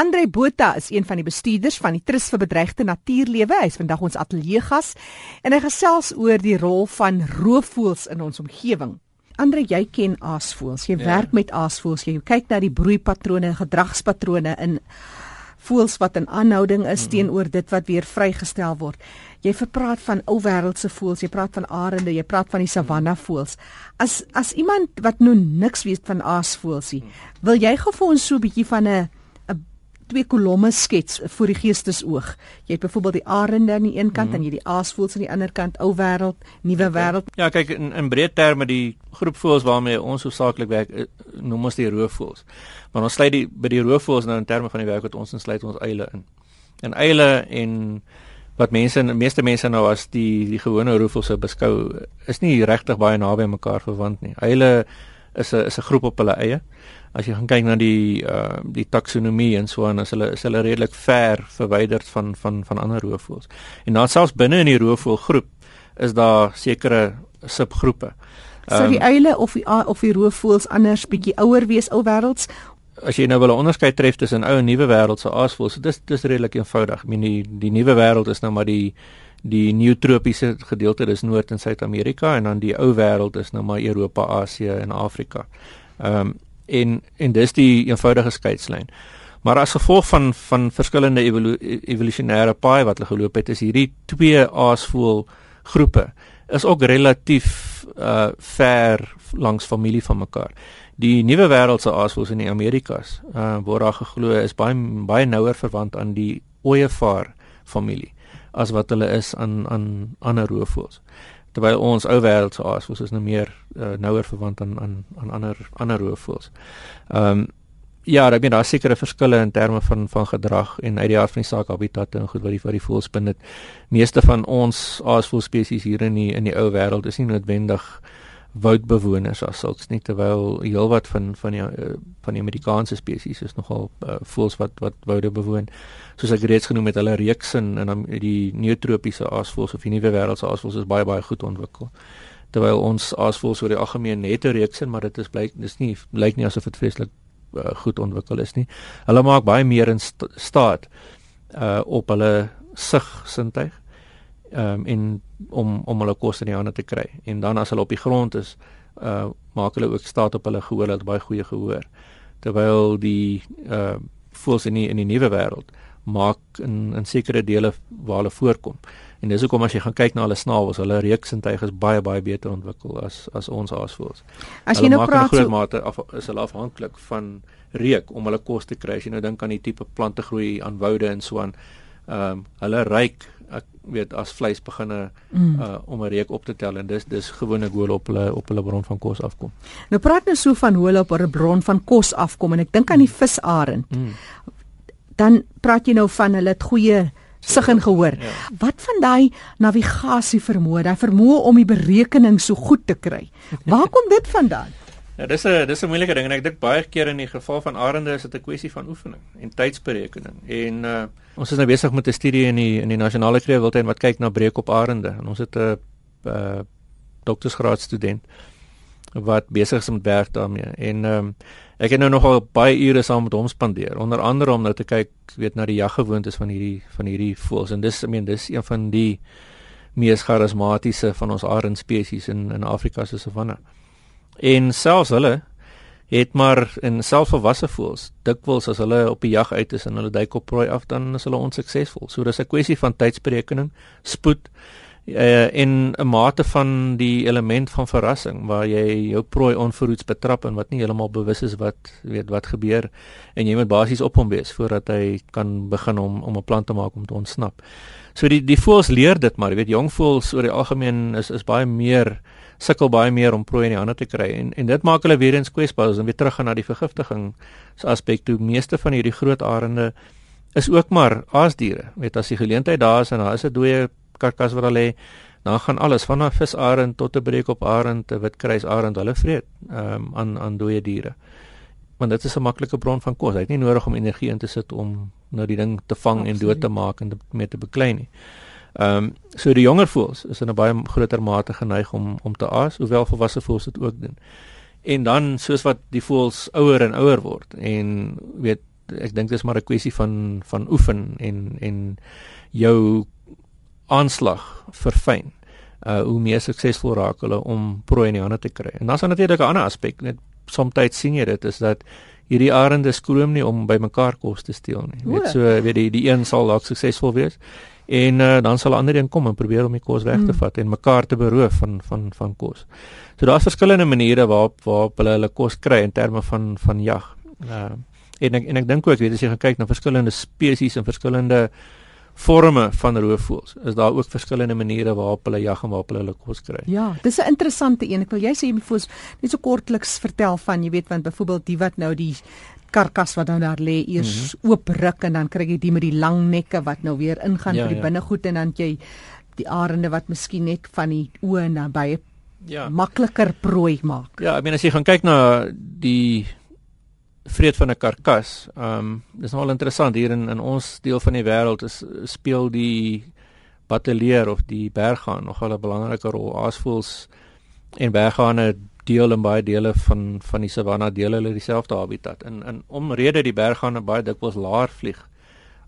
Andre Botha is een van die bestuurders van die Trust vir Bedreigde Natuurlewe. Hy is vandag ons ateljee gas en hy gesels oor die rol van roofvoëls in ons omgewing. Andre, jy ken aasvoëls. Jy ja. werk met aasvoëls. Jy kyk na die broeipatrone, gedragspatrone in voëls wat in aanhouding is mm. teenoor dit wat weer vrygestel word. Jy verpraat van ou wêreldse voëls, jy praat van arende, jy praat van die savanna voëls. As as iemand wat nou niks weet van aasvoëls nie, mm. wil jy gou vir ons so 'n bietjie van 'n twee kolomme skets vir die geestesoog. Jy het byvoorbeeld die arende aan die een kant mm. en jy die aasvoëls aan die ander kant, ou wêreld, nuwe wêreld. Ja, kyk in in breë terme die groep voëls waarmee ons hoofsaaklik werk, eh, noem ons die roofvoëls. Maar ons sluit die by die roofvoëls nou in terme van die werk wat ons insluit ons eile in. En eile en wat mense en meeste mense nou as die die gewone roofvoëls sou beskou, is nie regtig baie naby mekaar verwant nie. Eile is 'n is 'n groep op hulle eie as jy gaan kyk na die uh die taksonomie en so aan as hulle is hulle redelik ver verwyderd van van van ander roofvoëls. En dan selfs binne in die roofvoëlgroep is daar sekere subgroepe. So um, die ehm, eile of die of die roofvoëls anders bietjie ouer wees ou wêrelds. As jy nou wil 'n onderskeid tref tussen ou en nuwe wêreldse aasvoëls, dis dis redelik eenvoudig. Ek meen die die nuwe wêreld is nou maar die die neotropiese gedeelte dis Noord en Suid-Amerika en dan die ou wêreld is nou maar Europa, Asië en Afrika. Ehm um, en en dis die eenvoudige skeidslyn. Maar as gevolg van van verskillende evolu evolusionêre paai wat hulle geloop het, is hierdie twee aasvoël groepe is ook relatief uh ver langs familie van mekaar. Die nuwe wêreldse aasvoëls in die Amerikas, uh word daar geglo is baie baie nouer verwant aan die ooievaar familie as wat hulle is aan aan ander roofvoëls terwyl ons ou wêreldse aasvoëls is nou meer uh, nouer verwant aan aan aan ander ander roofvoëls. Ehm um, ja, ek meen daar sekerre verskille in terme van van gedrag en uit die aard van die saak habitatte en goed wat die wat die voëls binne. Meeste van ons aasvoël spesies hier in die in die ou wêreld is nie noodwendig woudbewoners as sulks nie terwyl heelwat van van die uh, van die Amerikaanse spesies is nogal uh, voëls wat wat woude bewoon. Soos ek reeds genoem het, hulle reeksin en dan die neotropiese aasvoëls of die nuwe wêreldse aasvoëls is baie baie goed ontwikkel. Terwyl ons aasvoëls oor die algemeen net 'n reeksin, maar dit is blyk dis nie lyk nie asof dit vreeslik uh, goed ontwikkel is nie. Hulle maak baie meer in st staat uh op hulle sig sintuig um, en om om hulle kos in die hande te kry. En dan as hulle op die grond is, uh maak hulle ook staat op hulle gehoor, hulle baie goeie gehoor. Terwyl die uh voels in die, in die nuwe wêreld maak in in sekere dele waar hulle voorkom. En dis hoekom as jy gaan kyk na hulle snavels, hulle reuksintuig is baie baie beter ontwikkel as as ons aasvoëls. As jy nou praat so mate af, is hulle afhanklik van reuk om hulle kos te kry. As jy nou dink aan die tipe plante groei aan woude en so aan, ehm um, hulle ryk ek weet as vleis beginne mm. uh, om 'n reuk op te tel en dis dis gewone hoe op hulle op hulle bron van kos afkom. Nou praat nou so van hoe hulle op 'n bron van kos afkom en ek dink aan die visarend. Mm. Dan praat jy nou van hulle het goeie sig en gehoor. Ja. Wat van daai navigasie vermoë, daai vermoë om die berekening so goed te kry? Waar kom dit vandaan? Ja, dis 'n dis 'n moeilike ding en ek dink baie keer in die geval van arende is dit 'n kwessie van oefening en tydsberekening. En uh ons is nou besig met 'n studie in die in die nasionale kreewiltuin wat kyk na breek op arende en ons het 'n uh doktorsgraad student wat besig is met werk daarmee. En ehm um, ek het nou nogal baie ure saam met hom spandeer, onder andere om nou te kyk, weet na die jaggewoontes van hierdie van hierdie voëls en dis ek meen dis een van die mees charismatiese van ons arend spesies in in Afrika se savanne. En selfs hulle het maar in selfvolwasse voels dikwels as hulle op die jag uit is en hulle duik op prooi af dan is hulle onsuksesvol. So dis 'n kwessie van tydsberekening, spoed uh, en 'n mate van die element van verrassing waar jy jou prooi onverhoeds betrap en wat nie heeltemal bewus is wat weet wat gebeur en jy moet basies op hom wees voordat hy kan begin om om 'n plan te maak om te ontsnap. So die die voels leer dit maar, jy weet jong voels oor die algemeen is is baie meer sukkel baie meer om prooi in die hande te kry en en dit maak hulle weer eens kwesbaar. As ons weer terug gaan na die vergiftiging se aspek toe. Meeste van hierdie groot arende is ook maar aasdiere. Weet as die geleentheid daar is en daar is 'n dooie karkas wat hulle dan gaan alles van 'n visarend tot 'n breek op arend 'n witkruisarend hulle vreet um, aan aan dooie diere. Want dit is 'n maklike bron van kos. Hy het nie nodig om energie in te sit om nou die ding te vang Absoluut. en dood te maak en mee te beklei nie. Ehm um, so die jonger voëls is in 'n baie groter mate geneig om om te aas, hoewel volwasse voëls dit ook doen. En dan soos wat die voëls ouer en ouer word en weet ek dink dis maar 'n kwessie van van oefen en en jou aanslag verfyn. Uh hoe meer suksesvol raak hulle om prooi in die hande te kry. En dan is natuurlik 'n ander aspek. Net soms sien jy dit is dat hierdie arende skroom nie om by mekaar kos te steel nie. Net so weet die die een sal dalk suksesvol wees en uh, dan sal ander een kom en probeer om die kos weg te mm. vat en mekaar te beroof van van van kos. So daar's verskillende maniere waarop waarop hulle hulle kos kry in terme van van jag. Uh en ek, en ek dink ook weet as jy gaan kyk na verskillende spesies en verskillende forme van roofvoëls. Is daar ook verskillende maniere waarop hulle jag en waarop hulle hulle kos kry? Ja, dis 'n interessante een. Ek wil jy sê jy moet net so kortliks vertel van, jy weet, want byvoorbeeld die wat nou die karkas wat nou daar lê eers mm -hmm. oop ruk en dan kry jy die met die lang nekke wat nou weer ingaan ja, vir die ja. binnegoed en dan jy die arende wat miskien net van die oë naby ja makliker prooi maak. Ja, ek meen as jy gaan kyk na die vreet van 'n karkas. Ehm um, dis nogal interessant hier in in ons deel van die wêreld is speel die batteleer of die berghaan nogal 'n belangrike rol. Aasvoëls en berghane deel in baie dele van van die savanna deel hulle dieselfde habitat. In in omrede die berghane baie dikwels laer vlieg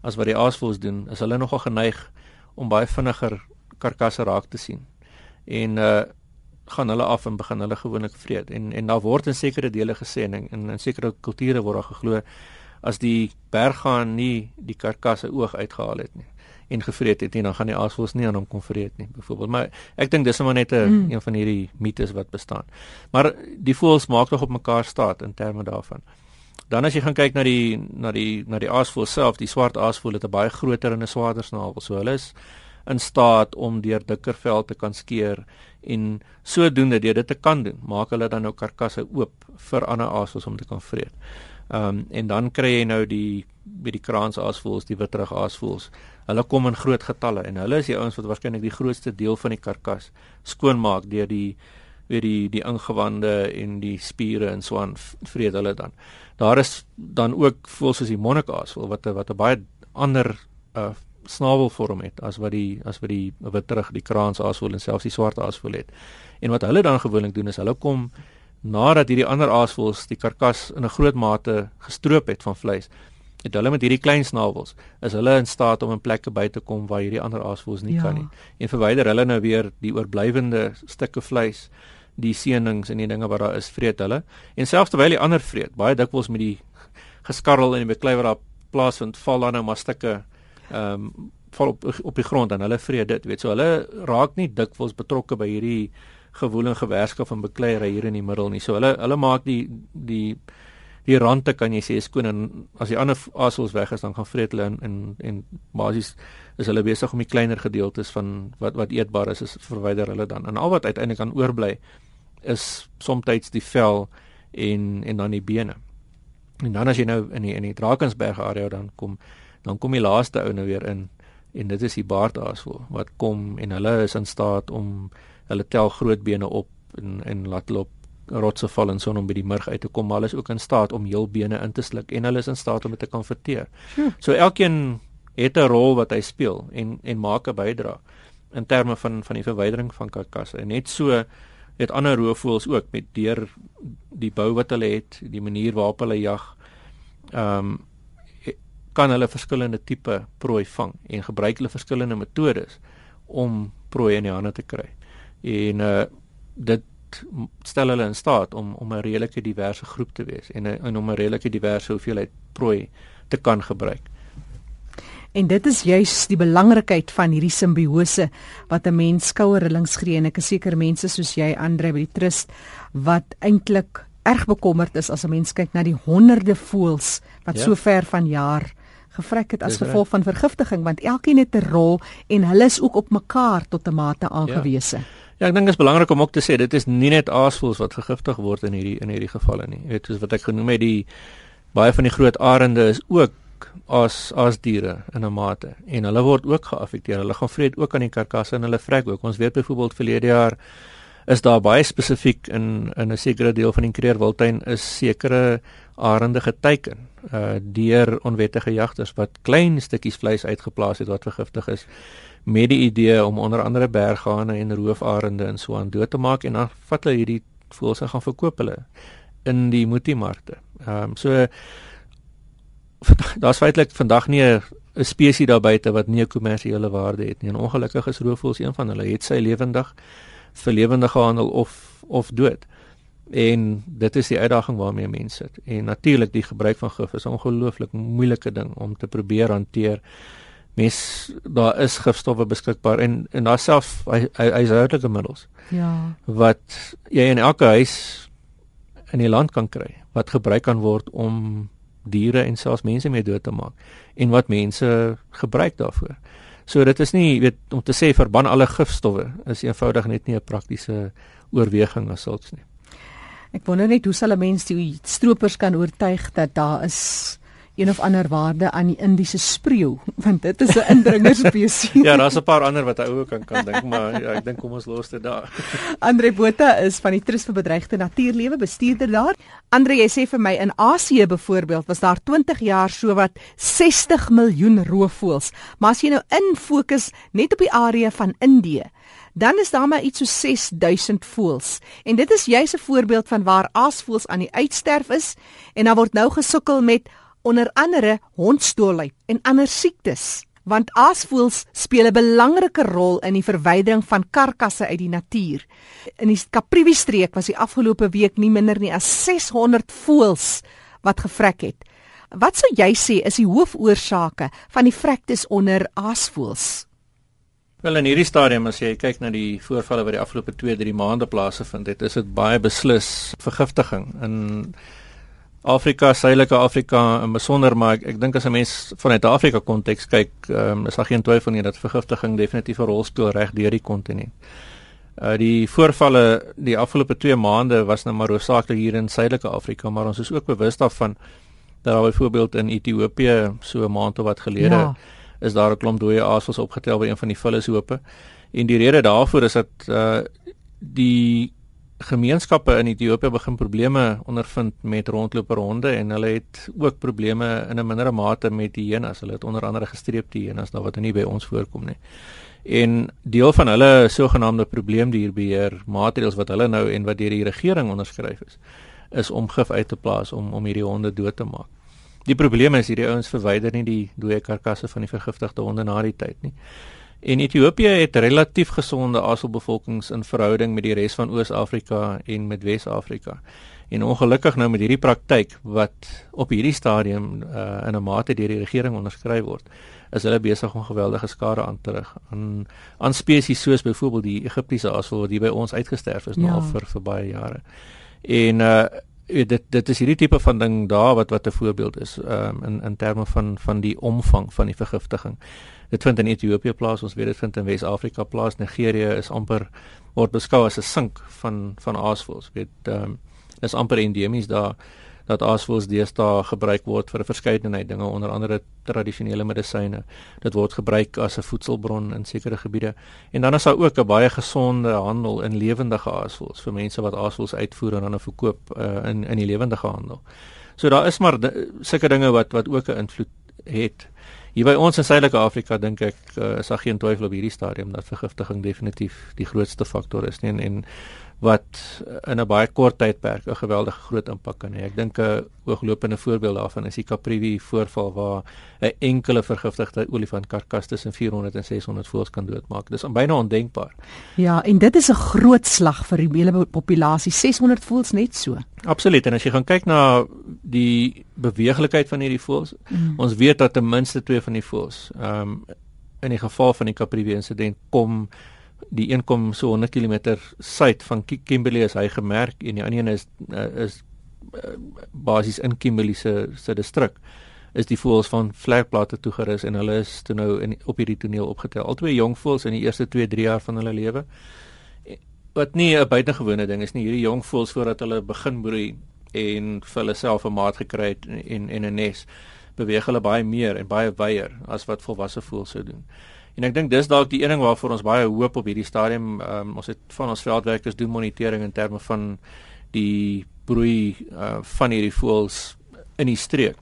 as wat die aasvoëls doen, is hulle nogal geneig om baie vinniger karkasse raak te sien. En uh gaan hulle af en begin hulle gewoonlik vreet en en daar word in sekere dele gesê en in, in sekere kulture word daar geglo as die berggaan nie die karkasse oog uitgehaal het nie en gevreet het nie dan gaan die aasvoëls nie aan hom kom vreet nie byvoorbeeld maar ek dink dis sommer net 'n mm. een van hierdie mites wat bestaan maar die voëls maak tog op mekaar staat in terme daarvan dan as jy gaan kyk na die na die na die aasvoël self die swart aasvoël het 'n baie groter en 'n swaarder snavel so hulle is in staat om deur dikker vel te kan skeer en sodoende deur dit te kan doen, maak hulle dan nou karkasse oop vir ander aasvoëls om te kan vreet. Ehm um, en dan kry jy nou die by die kraansaasvoëls, die witrig aasvoëls. Hulle kom in groot getalle en hulle is die ouens wat waarskynlik die grootste deel van die karkas skoonmaak deur die weer die die ingewande en die spiere en so aan vreet hulle dan. Daar is dan ook voels soos die monnikas wat wat 'n baie ander uh snavelvorm het as wat die as wat die wit terug die kraans aasvoël en selfs die swart aasvoël het. En wat hulle dan gewoonlik doen is hulle kom nadat hierdie ander aasvoëls die karkas in 'n groot mate gestroop het van vleis. Het hulle met hierdie klein snavels is hulle in staat om in plekke by te kom waar hierdie ander aasvoëls nie ja. kan nie. En verwyder hulle nou weer die oorblywende stukke vleis, die seënings en die dinge wat daar is, vreet hulle. En selfs terwyl die ander vreet, baie dikwels met die geskarrel en die beklei wat daar plaasvind, val dan nou maar stukke ehm um, val op op die grond en hulle vreet dit weet so hulle raak nie dikwels betrokke by hierdie gewoelige gewerskap van bekleierery hier in die middel nie so hulle hulle maak die die die rande kan jy sê skoon en as die ander asels weg is dan gaan vreet hulle en en, en basies is hulle besig om die kleiner gedeeltes van wat wat eetbaar is is verwyder hulle dan. En al wat uiteindelik kan oorbly is soms die vel en en dan die bene. En dan as jy nou in die in die Drakensberg area dan kom dan kom die laaste ou nou weer in en dit is die baardaasvoel wat kom en hulle is in staat om hulle tel groot bene op en en laat loop rotse val en son om by die murg uit te kom maar hulle is ook in staat om heel bene in te sluk en hulle is in staat om dit te kan verteer. Hm. So elkeen het 'n rol wat hy speel en en maak 'n bydrae in terme van van die verwydering van karkasse. En net so het ander roofvoëls ook met deur die bou wat hulle het, die manier waarop hulle jag. Ehm um, kan hulle verskillende tipe prooi vang en gebruik hulle verskillende metodes om prooi in die hande te kry. En uh dit stel hulle in staat om om 'n redelike diverse groep te wees en, en om 'n redelike diverse hoeveelheid prooi te kan gebruik. En dit is juis die belangrikheid van hierdie simbiose wat 'n mens skouerlings gee en ek is seker mense soos jy Andre by die trust wat eintlik erg bekommerd is as 'n mens kyk na die honderde voëls wat ja. so ver van jaar gevrek het as gevolg van vergiftiging want elkeen het 'n rol en hulle is ook op mekaar tot 'n mate aangewese. Ja. Ja, ek dink dit is belangrik om ook te sê dit is nie net aasvoëls wat vergiftig word in hierdie in hierdie gevalle nie. Jy weet soos wat ek genoem het die baie van die groot arende is ook as as diere in 'n mate en hulle word ook geaffekteer. Hulle gaan vreet ook aan die karkasse en hulle vrek ook. Ons weet byvoorbeeld verlede jaar is daar baie spesifiek in in 'n sekere deel van die Kreerwiltuin is sekere arende geteken uh deur onwettige jagters wat klein stukkies vleis uitgeplaas het wat vergiftig is met die idee om onder andere berghane en roofarende en so aan dood te maak en dan vat hulle hierdie voëls en gaan verkoop hulle in die multimarkte. Ehm um, so daar's feitelik vandag nie 'n 'n spesies daar buite wat nie 'n kommersiële waarde het nie. En ongelukkig is roofvoëls een van hulle. Het sy lewendig vir lewendige handel of of dood. En dit is die uitdaging waarmee mense sit. En natuurlik die gebruik van gif is 'n ongelooflik moeilike ding om te probeer hanteer. Mens daar is gifstowwe beskikbaar en en daar self hy hy's houtelike middels. Ja. Wat jy in elke huis in die land kan kry wat gebruik kan word om diere en selfs mense mee dood te maak en wat mense gebruik daarvoor. So dit is nie weet om te sê verban alle gifstowwe is eenvoudig net nie 'n praktiese oorweging as sulks nie. Ek wonder net hoe sal 'n mens die stroopers kan oortuig dat daar is een of ander waarde aan die Indiese spreeu want dit is 'n indringerspesies. ja, daar's 'n paar ander wat hy ook kan kan dink, maar ja, ek dink kom ons los dit daar. Andre Botha is van die Trust vir Bedreigde Natuurlewe bestuurder daar. Andre, jy sê vir my in Asië byvoorbeeld was daar 20 jaar so wat 60 miljoen roofvoëls, maar as jy nou in fokus net op die area van Indië dan is daar maar iets so 6000 voëls. En dit is juis 'n voorbeeld van waar aasvoëls aan die uitsterf is en dan word nou gesukkel met onder andere hondstolheid en ander siektes. Want aasvoëls speel 'n belangrike rol in die verwydering van karkasse uit die natuur. In die Kaprivi streek was die afgelope week nie minder nie as 600 voëls wat gevrek het. Wat sou jy sê is die hoofoorsake van die vrektes onder aasvoëls? Wel in hierdie stadium as jy kyk na die voorvalle wat die afgelope 2-3 maande plaasgevind het, is dit baie beslis vergiftiging in Afrika, Suidelike Afrika en besonder maar ek, ek dink as 'n mens vanuit Afrika konteks kyk, um, is daar geen twyfel nie dat vergiftiging definitief 'n rol speel reg deur die kontinent. Uh die voorvalle die afgelope 2 maande was nou maar hoofsaaklik hier in Suidelike Afrika, maar ons is ook bewus daarvan dat daar byvoorbeeld in Ethiopië so 'n maand of wat gelede ja is daar 'n klomp dooie aasvoëls opgetel by een van die vullishope. En die rede daarvoor is dat uh die gemeenskappe in Ethiopië begin probleme ondervind met rondloper honde en hulle het ook probleme in 'n mindere mate met hyenas. Hulle het onder andere gestreepte hyenas daar wat nie by ons voorkom nie. En deel van hulle sogenaamde probleemdierbeheer maatreëls wat hulle nou en wat deur die regering onderskryf is, is om gif uit te plaas om om hierdie honde dood te maak. Die probleem is hierdie ouens verwyder nie die dooie karkasse van die vergiftigde honde na die tyd nie. En Ethiopië het relatief gesonde aselbevolkings in verhouding met die res van Oos-Afrika en met Wes-Afrika. En ongelukkig nou met hierdie praktyk wat op hierdie stadium uh, in 'n mate deur die regering onderskryf word, is hulle besig om geweldige skade aan te rig aan aan spesies soos byvoorbeeld die Egiptiese asel wat hier by ons uitgesterf is ja. nou al vir, vir baie jare. En uh weet dit dit is hierdie tipe van ding daar wat wat 'n voorbeeld is um, in in terme van van die omvang van die vergiftiging. Dit vind in Ethiopië plaas, ons weet dit vind in Wes-Afrika plaas. Nigerië is amper word beskou as 'n sink van van aasvoëls. Weet ehm um, is amper endemies daar dat aasvoëls deesdae gebruik word vir 'n verskeidenheid dinge onder andere tradisionele medisyne. Dit word gebruik as 'n voedselbron in sekere gebiede. En dan is daar ook 'n baie gesonde handel in lewendige aasvoëls vir mense wat aasvoëls uitvoer en dan verkoop uh, in in die lewendige handel. So daar is maar sulke dinge wat wat ook 'n invloed het. Hier by ons in Suidelike Afrika dink ek uh, is daar geen twyfel op hierdie stadium dat vergiftiging definitief die grootste faktor is nie en, en wat in 'n baie kort tydperk 'n geweldige groot impak kan hê. Ek dink 'n ooglopende voorbeeld daarvan is die Caprivi voorval waar 'n enkele vergiftigde olifant karkas tussen 400 en 600 voëls kan doodmaak. Dis byna ondenkbaar. Ja, en dit is 'n groot slag vir die hele populasie, 600 voëls net so. Absoluut. En as jy gaan kyk na die beweeglikheid van hierdie voëls, mm. ons weet dat ten minste twee van die voëls, ehm um, in die geval van die Caprivi insident kom die een kom so 100 km suid van Kimberley is hy gemerk en die ander een is uh, is uh, basies in Kimberley se se distrik is die voëls van vlekplate toegerus en hulle is toe nou in op hierdie toneel opgetel. Albei jong voëls in die eerste 2-3 jaar van hulle lewe. Wat nie 'n buitengewone ding is nie. Hierdie jong voëls voordat hulle begin broei en vir hulle self 'n maat gekry het en en 'n nes beweeg hulle baie meer en baie wyer as wat volwasse voëls sou doen. En ek dink dis dalk die een ding waarvoor ons baie hoop op hierdie stadium. Um, ons het van ons veldwerkers doen monitering in terme van die broei uh, van hierdie voëls in die streek.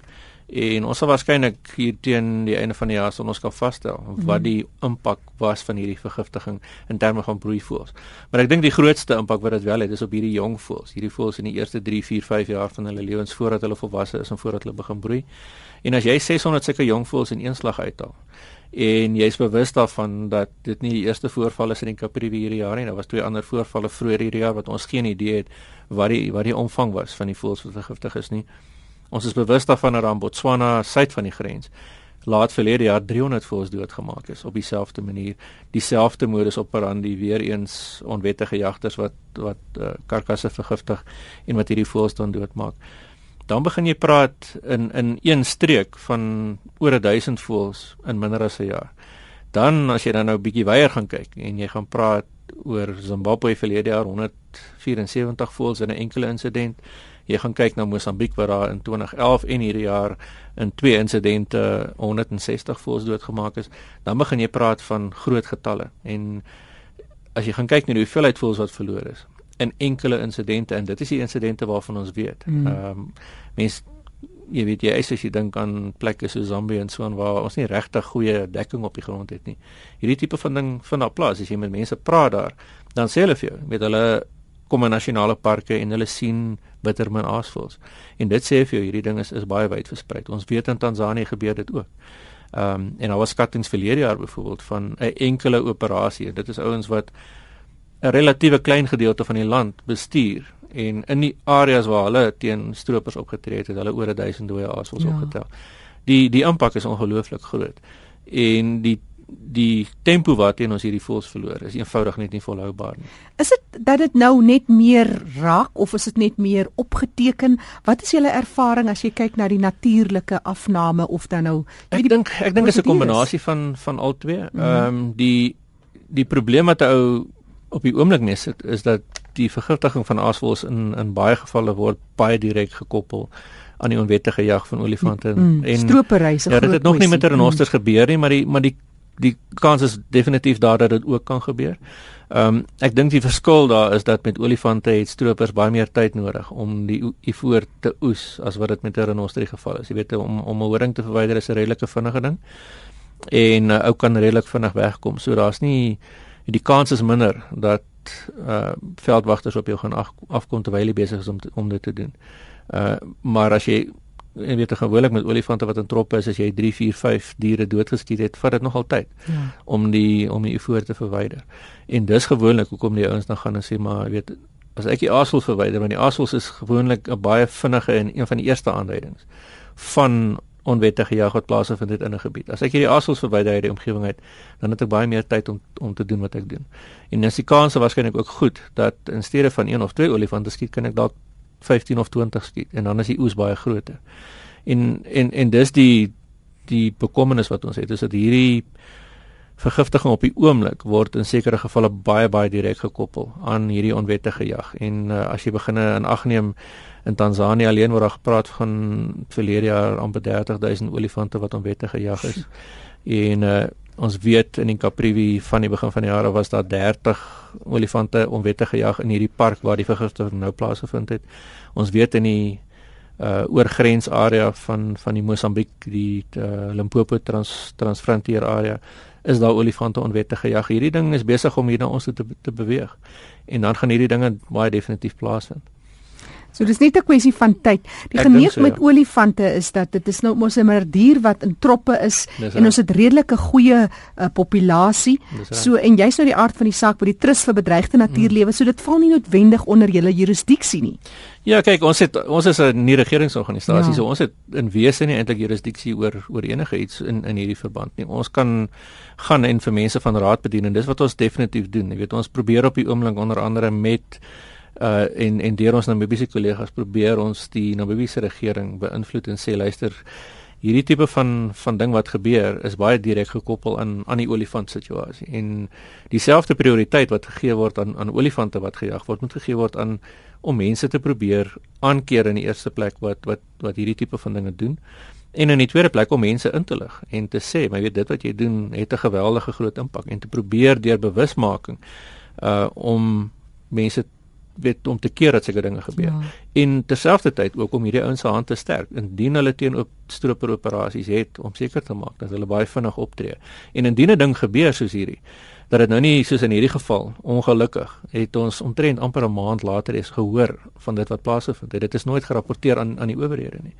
En ons sal waarskynlik hier teen die einde van die jaar sal ons kan vasstel wat mhm. die impak was van hierdie vergiftiging in terme van broeivoëls. Maar ek dink die grootste impak wat dit wel het is op hierdie jong voëls. Hierdie voëls in die eerste 3, 4, 5 jaar van hulle lewens voordat hulle volwasse is en voordat hulle begin broei. En as jy 600 sulke jong voëls in een slag uithaal en jy's bewus daarvan dat dit nie die eerste voorval is in die Kaprivi hierdie jaar nie, daar was twee ander voorvalle vroeër hierdie jaar wat ons geen idee het wat die wat die omvang was van die voëls wat vergiftig is nie. Ons is bewus daarvan dat aan Botswana suid van die grens laat verlede jaar 300 voëls doodgemaak is op dieselfde manier, dieselfde modus operandi weer eens onwettige jagters wat wat uh, karkasse vergiftig en wat hierdie voëls dan doodmaak dan begin jy praat in in een streek van oor 1000 voëls in minder as 'n jaar. Dan as jy dan nou 'n bietjie weier gaan kyk en jy gaan praat oor Zimbabwe verlede jaar 174 voëls in 'n enkele insident. Jy gaan kyk na Mosambiek waar daar in 2011 en hierdie jaar in twee insidente 160 voëls doodgemaak is. Dan begin jy praat van groot getalle en as jy gaan kyk na die hoeveelheid voëls wat verlore is in enkele insidente en dit is die insidente waarvan ons weet. Hmm. Ehm mm. um, mense jy weet jy as jy dink aan plekke so Zambia en so aan waar ons nie regtig goeie dekking op die grond het nie. Hierdie tipe van ding vind daar plaas as jy met mense praat daar, dan sê hulle vir jou, weet hulle kom in nasionale parke en hulle sien bittermin aasvoëls. En dit sê vir jou hierdie ding is is baie wyd versprei. Ons weet in Tansanië gebeur dit ook. Ehm um, en daar was skattings verlede jaar byvoorbeeld van 'n enkele operasie. Dit is ouens wat 'n relatiewe klein gedeelte van die land bestuur en in die areas waar hulle teen stroopers opgetree het, het hulle oor 1000 dooie aasvoëls ja. opgetel. Die die impak is ongelooflik groot. En die die tempo waarteen ons hierdie voëls verloor is eenvoudig net nie volhoubaar nie. Is dit dat dit nou net meer raak of is dit net meer opgeteken? Wat is julle ervaring as jy kyk na die natuurlike afname of dan nou Ek dink ek dink dit is 'n kombinasie van van al twee. Mhm. Ehm mm um, die die probleem wat 'n ou op die oomblik net is, is dat die vergiftiging van aasvoëls in in baie gevalle word baie direk gekoppel aan die onwettige jag van olifante mm, en stroperyse. Ja, dit het nog nie met renosters mm. gebeur nie, maar die maar die die kans is definitief daar dat dit ook kan gebeur. Ehm um, ek dink die verskil daar is dat met olifante het stroopers baie meer tyd nodig om die ivoor te oes as wat dit met 'n renoster die geval is. Jy weet om om 'n horing te verwyder is 'n redelike vinnige ding. En uh, ou kan redelik vinnig wegkom. So daar's nie die kans is minder dat uh veldwagters op jou gaan af, afkom terwyl jy besig is om te, om dit te doen. Uh maar as jy en weet gewoonlik met olifante wat in troppe is as jy 3 4 5 diere doodgeskiet het, vat dit nog altyd ja. om die om die voor te verwyder. En dis gewoonlik hoekom die ouens dan gaan en sê maar weet as ek die aasvol verwyder want die aasvol is gewoonlik 'n baie vinnige en een van die eerste aanduidings van onwettige jag wat plaasvind in 'n gebied. As ek hierdie aasvoëls verwyder uit die omgewing uit, dan het ek baie meer tyd om om te doen wat ek doen. En as die kans waarskynlik ook goed dat in steede van een of twee olifante skiet, kan ek dalk 15 of 20 skiet en dan is die oes baie groter. En en en dis die die bekommernis wat ons het, is dat hierdie vergiftiging op die oomblik word in sekere gevalle baie baie direk gekoppel aan hierdie onwettige jag. En uh, as jy begin in ag neem in Tansanië alleen word daar gepraat van verlede jaar amper 30000 olifante wat onwettig gejag is. En uh, ons weet in die Kaprivi van die begin van die jaar was daar 30 olifante onwettig gejag in hierdie park waar die vergiftiging nou plaasgevind het. Ons weet in die uh oorgrensarea van van die Mosambiek die uh, Limpopo trans transfrontier area is daar olifante onwettig gejag. Hierdie ding is besig om hier na ons te te beweeg. En dan gaan hierdie dinge baie definitief plaasvind. So dis net 'n kwessie van tyd. Die geneig so, met ja. olifante is dat dit is nou mos 'n dier wat in troppe is en ons het redelike goeie uh, populasie. So en jy's nou die aard van die saak by die trust vir bedreigde natuurlewe, hmm. so dit val nie noodwendig onder julle jurisdiksie nie. Ja, kyk, ons het ons is 'n nie regeringsorganisasie, ja. so ons het in wese nie eintlik jurisdiksie oor oor enige iets in in hierdie verband nie. Ons kan gaan en vir mense van raad bedien en dis wat ons definitief doen. Jy weet, ons probeer op die oomblik onder andere met uh en en deur ons Namibiese kollegas probeer ons die Namibiese regering beïnvloed en sê luister hierdie tipe van van ding wat gebeur is baie direk gekoppel aan aan die olifant situasie. En dieselfde prioriteit wat gegee word aan aan olifante wat gejag word moet gegee word aan om mense te probeer aankeer in die eerste plek wat wat wat hierdie tipe van dinge doen. En in die tweede plek om mense in te lig en te sê maar weet dit wat jy doen het 'n geweldige groot impak. En te probeer deur bewusmaking uh om mense weet om te keer dat sulke dinge gebeur. Ja. En terselfdertyd ook om hierdie ouens se hand te sterk indien hulle teen op stroper operasies het om seker te maak dat hulle baie vinnig optree. En indien 'n ding gebeur soos hierdie dat dit nou nie soos in hierdie geval ongelukkig het ons omtrent amper 'n maand later eens gehoor van dit wat plaasgevind het. Dit is nooit gerapporteer aan aan die owerhede nie.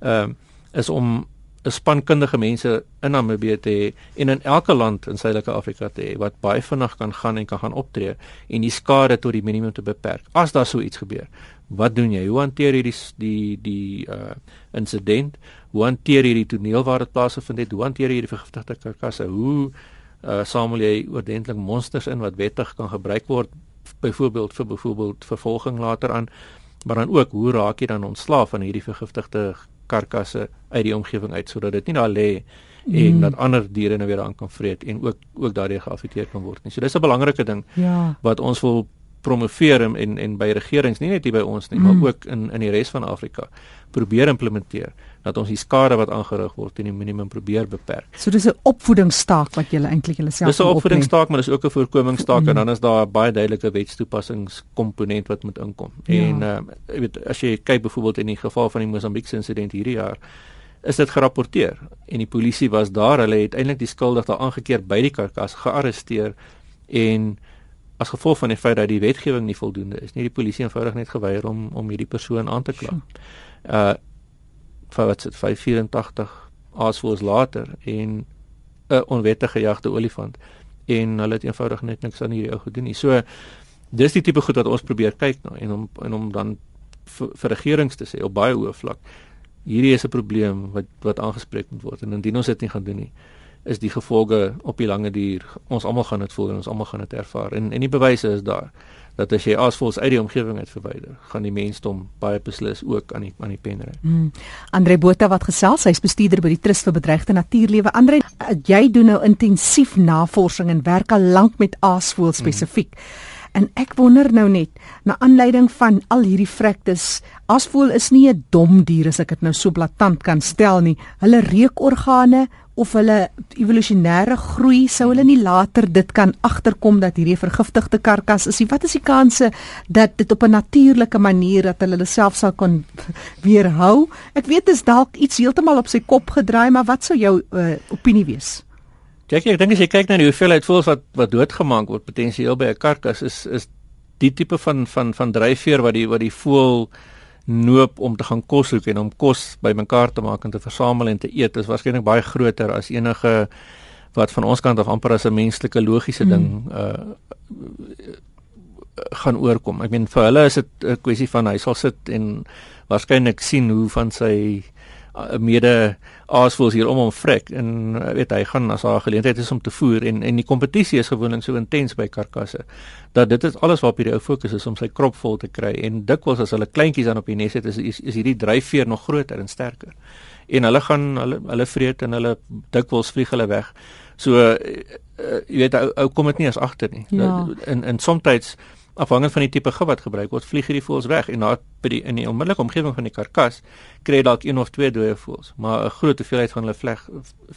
Ehm um, is om 'n span kundige mense in Namibië te hê en in elke land in Suidelike Afrika te hê wat baie vinnig kan gaan en kan gaan optree en die skade tot die minimum te beperk. As daar so iets gebeur, wat doen jy? Hoe hanteer jy die die die uh insident? Hoe hanteer jy die toneel waar dit plaasgevind het? Hoe hanteer jy die vergiftigde karkasse? Hoe uh samel jy oordentlik monsters in wat wettig kan gebruik word byvoorbeeld vir byvoorbeeld vervolging later aan? Maar dan ook, hoe raak jy dan ontslaaf van hierdie vergiftigde karkasse uit die omgewing uit sodat dit nie daar lê en mm. dat ander diere nou weer aan kan vreet en ook ook daardie geaffekteer kan word nie. So dis 'n belangrike ding ja. wat ons wil promoveer en en by regerings nie net hier by ons nie, mm. maar ook in in die res van Afrika probeer implementeer dat ons die skade wat aangerig word in die minimum probeer beperk. So dis 'n opvoedingsstaak wat julle eintlik julle self Dis 'n opvoedingsstaak, maar dis ook 'n voorkomingsstaak mm. en dan is daar 'n baie duidelike wetstoepassingskomponent wat moet inkom. Ja. En ehm uh, jy weet as jy kyk byvoorbeeld in die geval van die Mosambiekse insident hierdie jaar is dit gerapporteer. En die polisie was daar, hulle het eintlik die skuldige daar aangekeer by die karkas gearresteer en as gevolg van die feit dat die wetgewing nie voldoende is nie, die polisie eenvoudig net geweier om om hierdie persoon aan te kla. Uh vir wat dit? 584 aasvoëls later en 'n onwettige jagte olifant. En hulle het eenvoudig net niks aan hierdie ou gedoen nie. So dis die tipe goed wat ons probeer kyk na en om en om dan vir regerings te sê op baie hoë vlak hierdie is 'n probleem wat wat aangespreek moet word en indien ons dit nie gaan doen nie is die gevolge op die lange duur ons almal gaan dit voel en ons almal gaan dit ervaar en en die bewyse is daar dat as jy asvoels uit die omgewing uit verwyder gaan die mensdom baie beslis ook aan die aan die pen ry. Hmm. Andre Botha wat gesels, hy's bestuurder by die Trust vir Bedreigde Natuurlewe. Andre, jy doen nou intensief navorsing en werk al lank met asvoels spesifiek. Hmm. En ek wonder nou net, na aanleiding van al hierdie vrektes, asvoel is nie 'n dom dier as ek dit nou so blaatant kan stel nie. Hulle reukorgane of hulle evolusionêre groei sou hulle nie later dit kan agterkom dat hierdie vergiftigde karkas is. Wat is die kanse dat dit op 'n natuurlike manier dat hulle hulle self sal kon weerhou? Ek weet dit is dalk iets heeltemal op sy kop gedraai, maar wat sou jou uh, opinie wees? Kyk, ek dink as jy kyk na die hoeveelheid voëls wat wat doodgemaak word potensieel by 'n karkas is is die tipe van van van dryfveer wat die wat die voël noop om te gaan kos soek en om kos bymekaar te maak en te versamel en te eet is waarskynlik baie groter as enige wat van ons kant af amper as 'n menslike logiese mm. ding uh gaan oorkom. Ek meen vir hulle is dit 'n kwessie van hy sal sit en waarskynlik sien hoe van sy 'n mede aasvoels hier om hom vrek en eh, weet hy gaan as haar geleentheid is om te voer en en die kompetisie is gewoonlik so intens by karkasse dat dit is alles waarop hierdie ou fokus is om sy krop vol te kry en dikwels as hulle kleintjies dan op die nes het is is, is hierdie dryfveer nog groter en sterker. En hulle gaan hulle hulle vreet en hulle dikwels vlieg hulle weg. So uh, jy weet ou, ou kom dit nie as agter nie. Ja. en en soms afhangend van die tipe gif wat gebruik word, vlieg hierdie voëls weg en na by die in die onmiddellike omgewing van die karkas kry dalk een of twee dooie voëls, maar 'n groot hoeveelheid van hulle vleg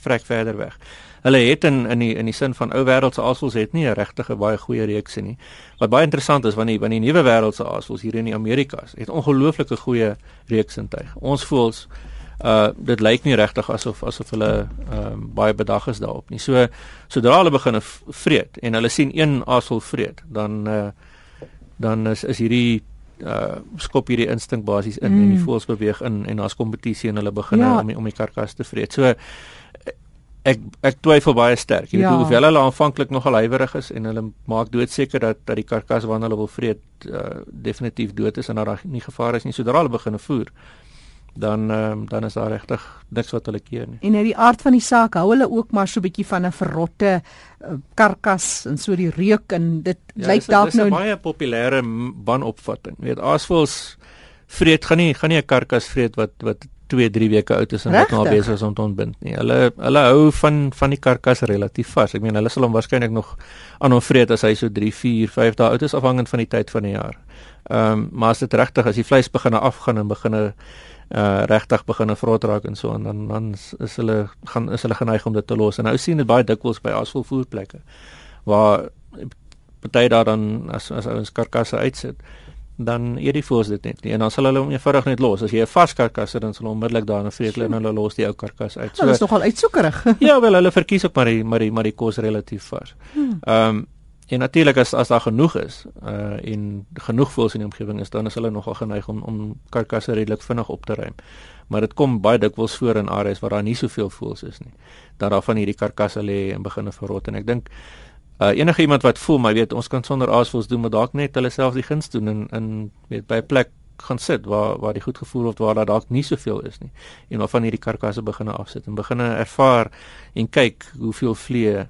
vrek verder weg. Hulle het in in die in die sin van ou wêreldse aasvoëls het nie 'n regtige baie goeie reekse nie. Wat baie interessant is wanneer wanneer die nuwe wêreldse aasvoëls hier in die Amerikas het ongelooflike goeie reeksintuig. Ons voëls uh dit lyk nie regtig asof asof hulle ehm uh, baie bedag is daarop nie. So sodra hulle begin vreet en hulle sien een aasvol vreet, dan uh dan is is hierdie uh skop hierdie instink basies in mm. en die voëls beweeg in en daar's kompetisie en hulle begin ja. om die, om die karkas te vreet. So ek ek twyfel baie sterk. Jy ja. weet hoeveel hulle aanvanklik nogal huiwerig is en hulle maak doodseker dat dat die karkas waarna hulle wil vreet uh definitief dood is en dat daar nie gevaar is nie sodra hulle begin voer dan um, dan is daar regtig niks wat hulle keer nie. En uit die aard van die saak hou hulle ook maar so 'n bietjie van 'n verrotte uh, karkas en so die reuk en dit ja, lyk dalk nou 'n baie populêre banopvatting. Jy weet aasvoëls vreet gaan nie gaan nie 'n karkas vreet wat wat 2, 3 weke oud is en wat nou besig is om te ontbind nie. Hulle hulle hou van van die karkas relatief vas. Ek meen hulle sal hom waarskynlik nog aan hom vreet as hy so 3, 4, 5 dae oud is afhangend van die tyd van die jaar. Ehm um, maar as dit regtig as die vleis begin afgaan en begin uh regtig begin vrot raak en so en dan dan is hulle gaan is hulle geneig om dit te los en nou sien dit baie dikwels by asvolvoerplekke waar party daar dan as as ouens karkasse uitsit dan eet die voëls dit net nie en dan sal hulle hom eenvoudig net los. As jy 'n vars karkas het, dan sal hulle onmiddellik daarna vreet hulle en hulle los die ou karkas uit. So Dit is nogal uitsoekerig. ja, wel hulle verkies ook maar die maar die maar die kos relatief vars. Hmm. Ehm um, en natuurlik as as daar genoeg is uh en genoeg voëls in die omgewing is, dan is hulle nogal geneig om om karkasse redelik vinnig op te ruim. Maar dit kom baie dikwels voor in areas waar daar nie soveel voëls is nie. Dat daar van hierdie karkasse lê en begin verrot en ek dink uh, enige iemand wat voel maar weet ons kan sonder aasvoëls doen maar dalk net hulle self die guns doen en in weet by 'n plek gaan sit waar waar die goed gevoel word waar daar dalk nie soveel is nie en waarvan hierdie karkasse begine afsit en begine ervaar en kyk hoeveel vliee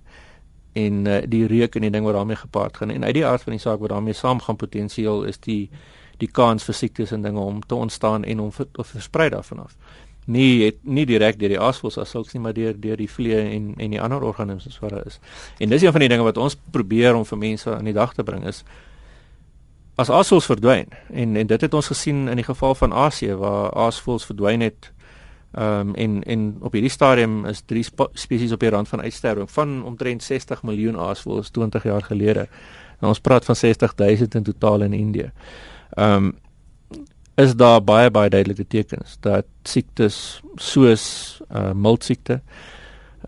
en uh, die reuk en die ding wat daarmee gepaard gaan en uit die aard van die saak wat daarmee saam gaan potensieel is die die kans vir siektes en dinge om te ontstaan en om te versprei daarvan af nie het nie direk deur die aasvoëls as sulks nie maar deur deur die vliee en en die ander organismes wat daar is. En dis een van die dinge wat ons probeer om vir mense aan die dag te bring is as aasvoëls verdwyn en en dit het ons gesien in die geval van Asië waar aasvoëls verdwyn het ehm um, en en op hierdie stadium is drie spesies op die rand van uitsterwing van omtrent 60 miljoen aasvoëls 20 jaar gelede. En ons praat van 60 000 in totaal in Indië. Ehm um, is daar baie baie duidelike tekens dat siektes soos uh miltsiekte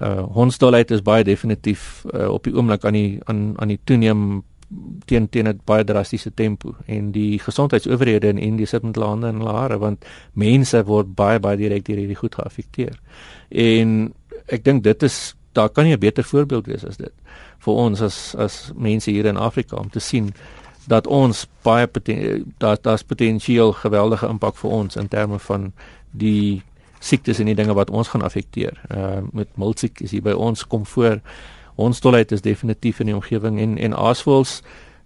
uh hondsdolheid is baie definitief uh, op die oomblik aan die aan aan die toeneem teen teen 'n baie drastiese tempo en die gesondheidsowerhede in Indië sit met lande en hare want mense word baie baie direk deur hierdie goed geaffekteer. En ek dink dit is daar kan nie 'n beter voorbeeld wees as dit vir ons as as mense hier in Afrika om te sien dat ons baie daar daar's potensieel geweldige impak vir ons in terme van die siektes en die dinge wat ons gaan affekteer. Uh met miltsiektes hier by ons kom voor. Ons stolheid is definitief in die omgewing en en aasvoëls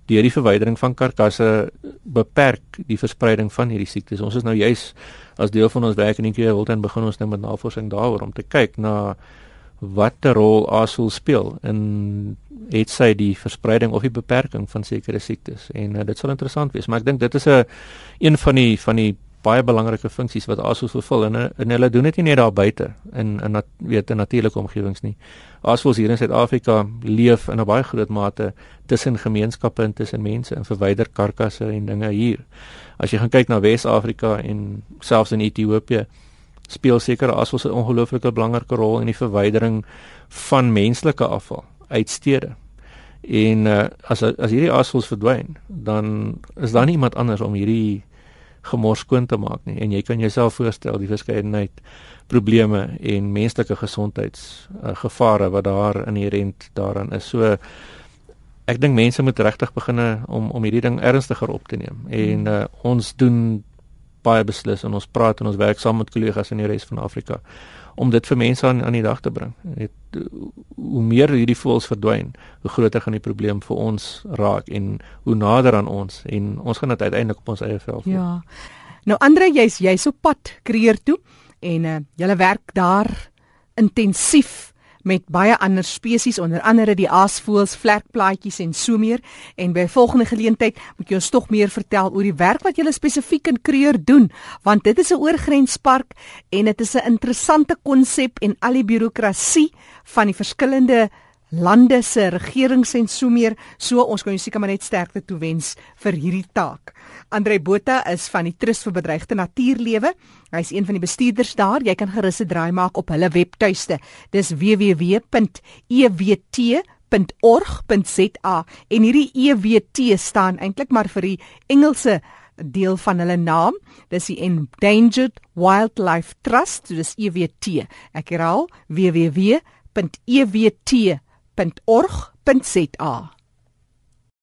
deur die verwydering van karkasse beperk die verspreiding van hierdie siektes. Ons is nou juis as deel van ons werk in die keer wil dan begin ons nou met navorsing daaroor om te kyk na watter rol aasvoël speel in het sy die verspreiding of die beperking van sekere siektes en uh, dit sal interessant wees maar ek dink dit is 'n een, een van die van die baie belangrike funksies wat aasvoëls vervul en, en hulle doen dit nie net daar buite in in nat, weet in natuurlike omgewings nie. Aasvoëls hier in Suid-Afrika leef in 'n baie groot mate tussen gemeenskappe en tussen mense en verwyder karkasse en dinge hier. As jy gaan kyk na Wes-Afrika en selfs in Ethiopië speel seker asof 'n ongelooflike belangrike rol in die verwydering van menslike afval uit stede. En uh, as as hierdie asvoels verdwyn, dan is daar nie iemand anders om hierdie gemors skoon te maak nie. En jy kan jouself voorstel die verskeidenheid probleme en menslike gesondheidsgevare uh, wat daar inherent daaraan is. So ek dink mense moet regtig begin om om hierdie ding ernstiger op te neem. En uh, ons doen baie beslis en ons praat en ons werk saam met kollegas in die res van Afrika om dit vir mense aan aan die dag te bring. Net hoe meer hierdie voëls verdwyn, hoe groter gaan die probleem vir ons raak en hoe nader aan ons en ons gaan dit uiteindelik op ons eie vel voel. Ja. Nou Andre, jy's jy's op pad kreer toe en uh, julle werk daar intensief met baie ander spesies onder andere die aasvoëls, vlekplaatjies en so meer. En by volgende geleentheid moet jy ons tog meer vertel oor die werk wat julle spesifiek in Kreur doen want dit is 'n oorgrenspark en dit is 'n interessante konsep en al die birokrasie van die verskillende lande se regerings en so meer so ons kan jou seker maar net sterkte toewens vir hierdie taak. Andre Botha is van die Trust vir Bedreigde Natuurlewe. Hy's een van die bestuurders daar. Jy kan gerus 'n draai maak op hulle webtuiste. Dis www.ewt.org.za en hierdie EWT staan eintlik maar vir die Engelse deel van hulle naam. Dis die Endangered Wildlife Trust, so dis EWT. Ek herhaal www.ewt.org.za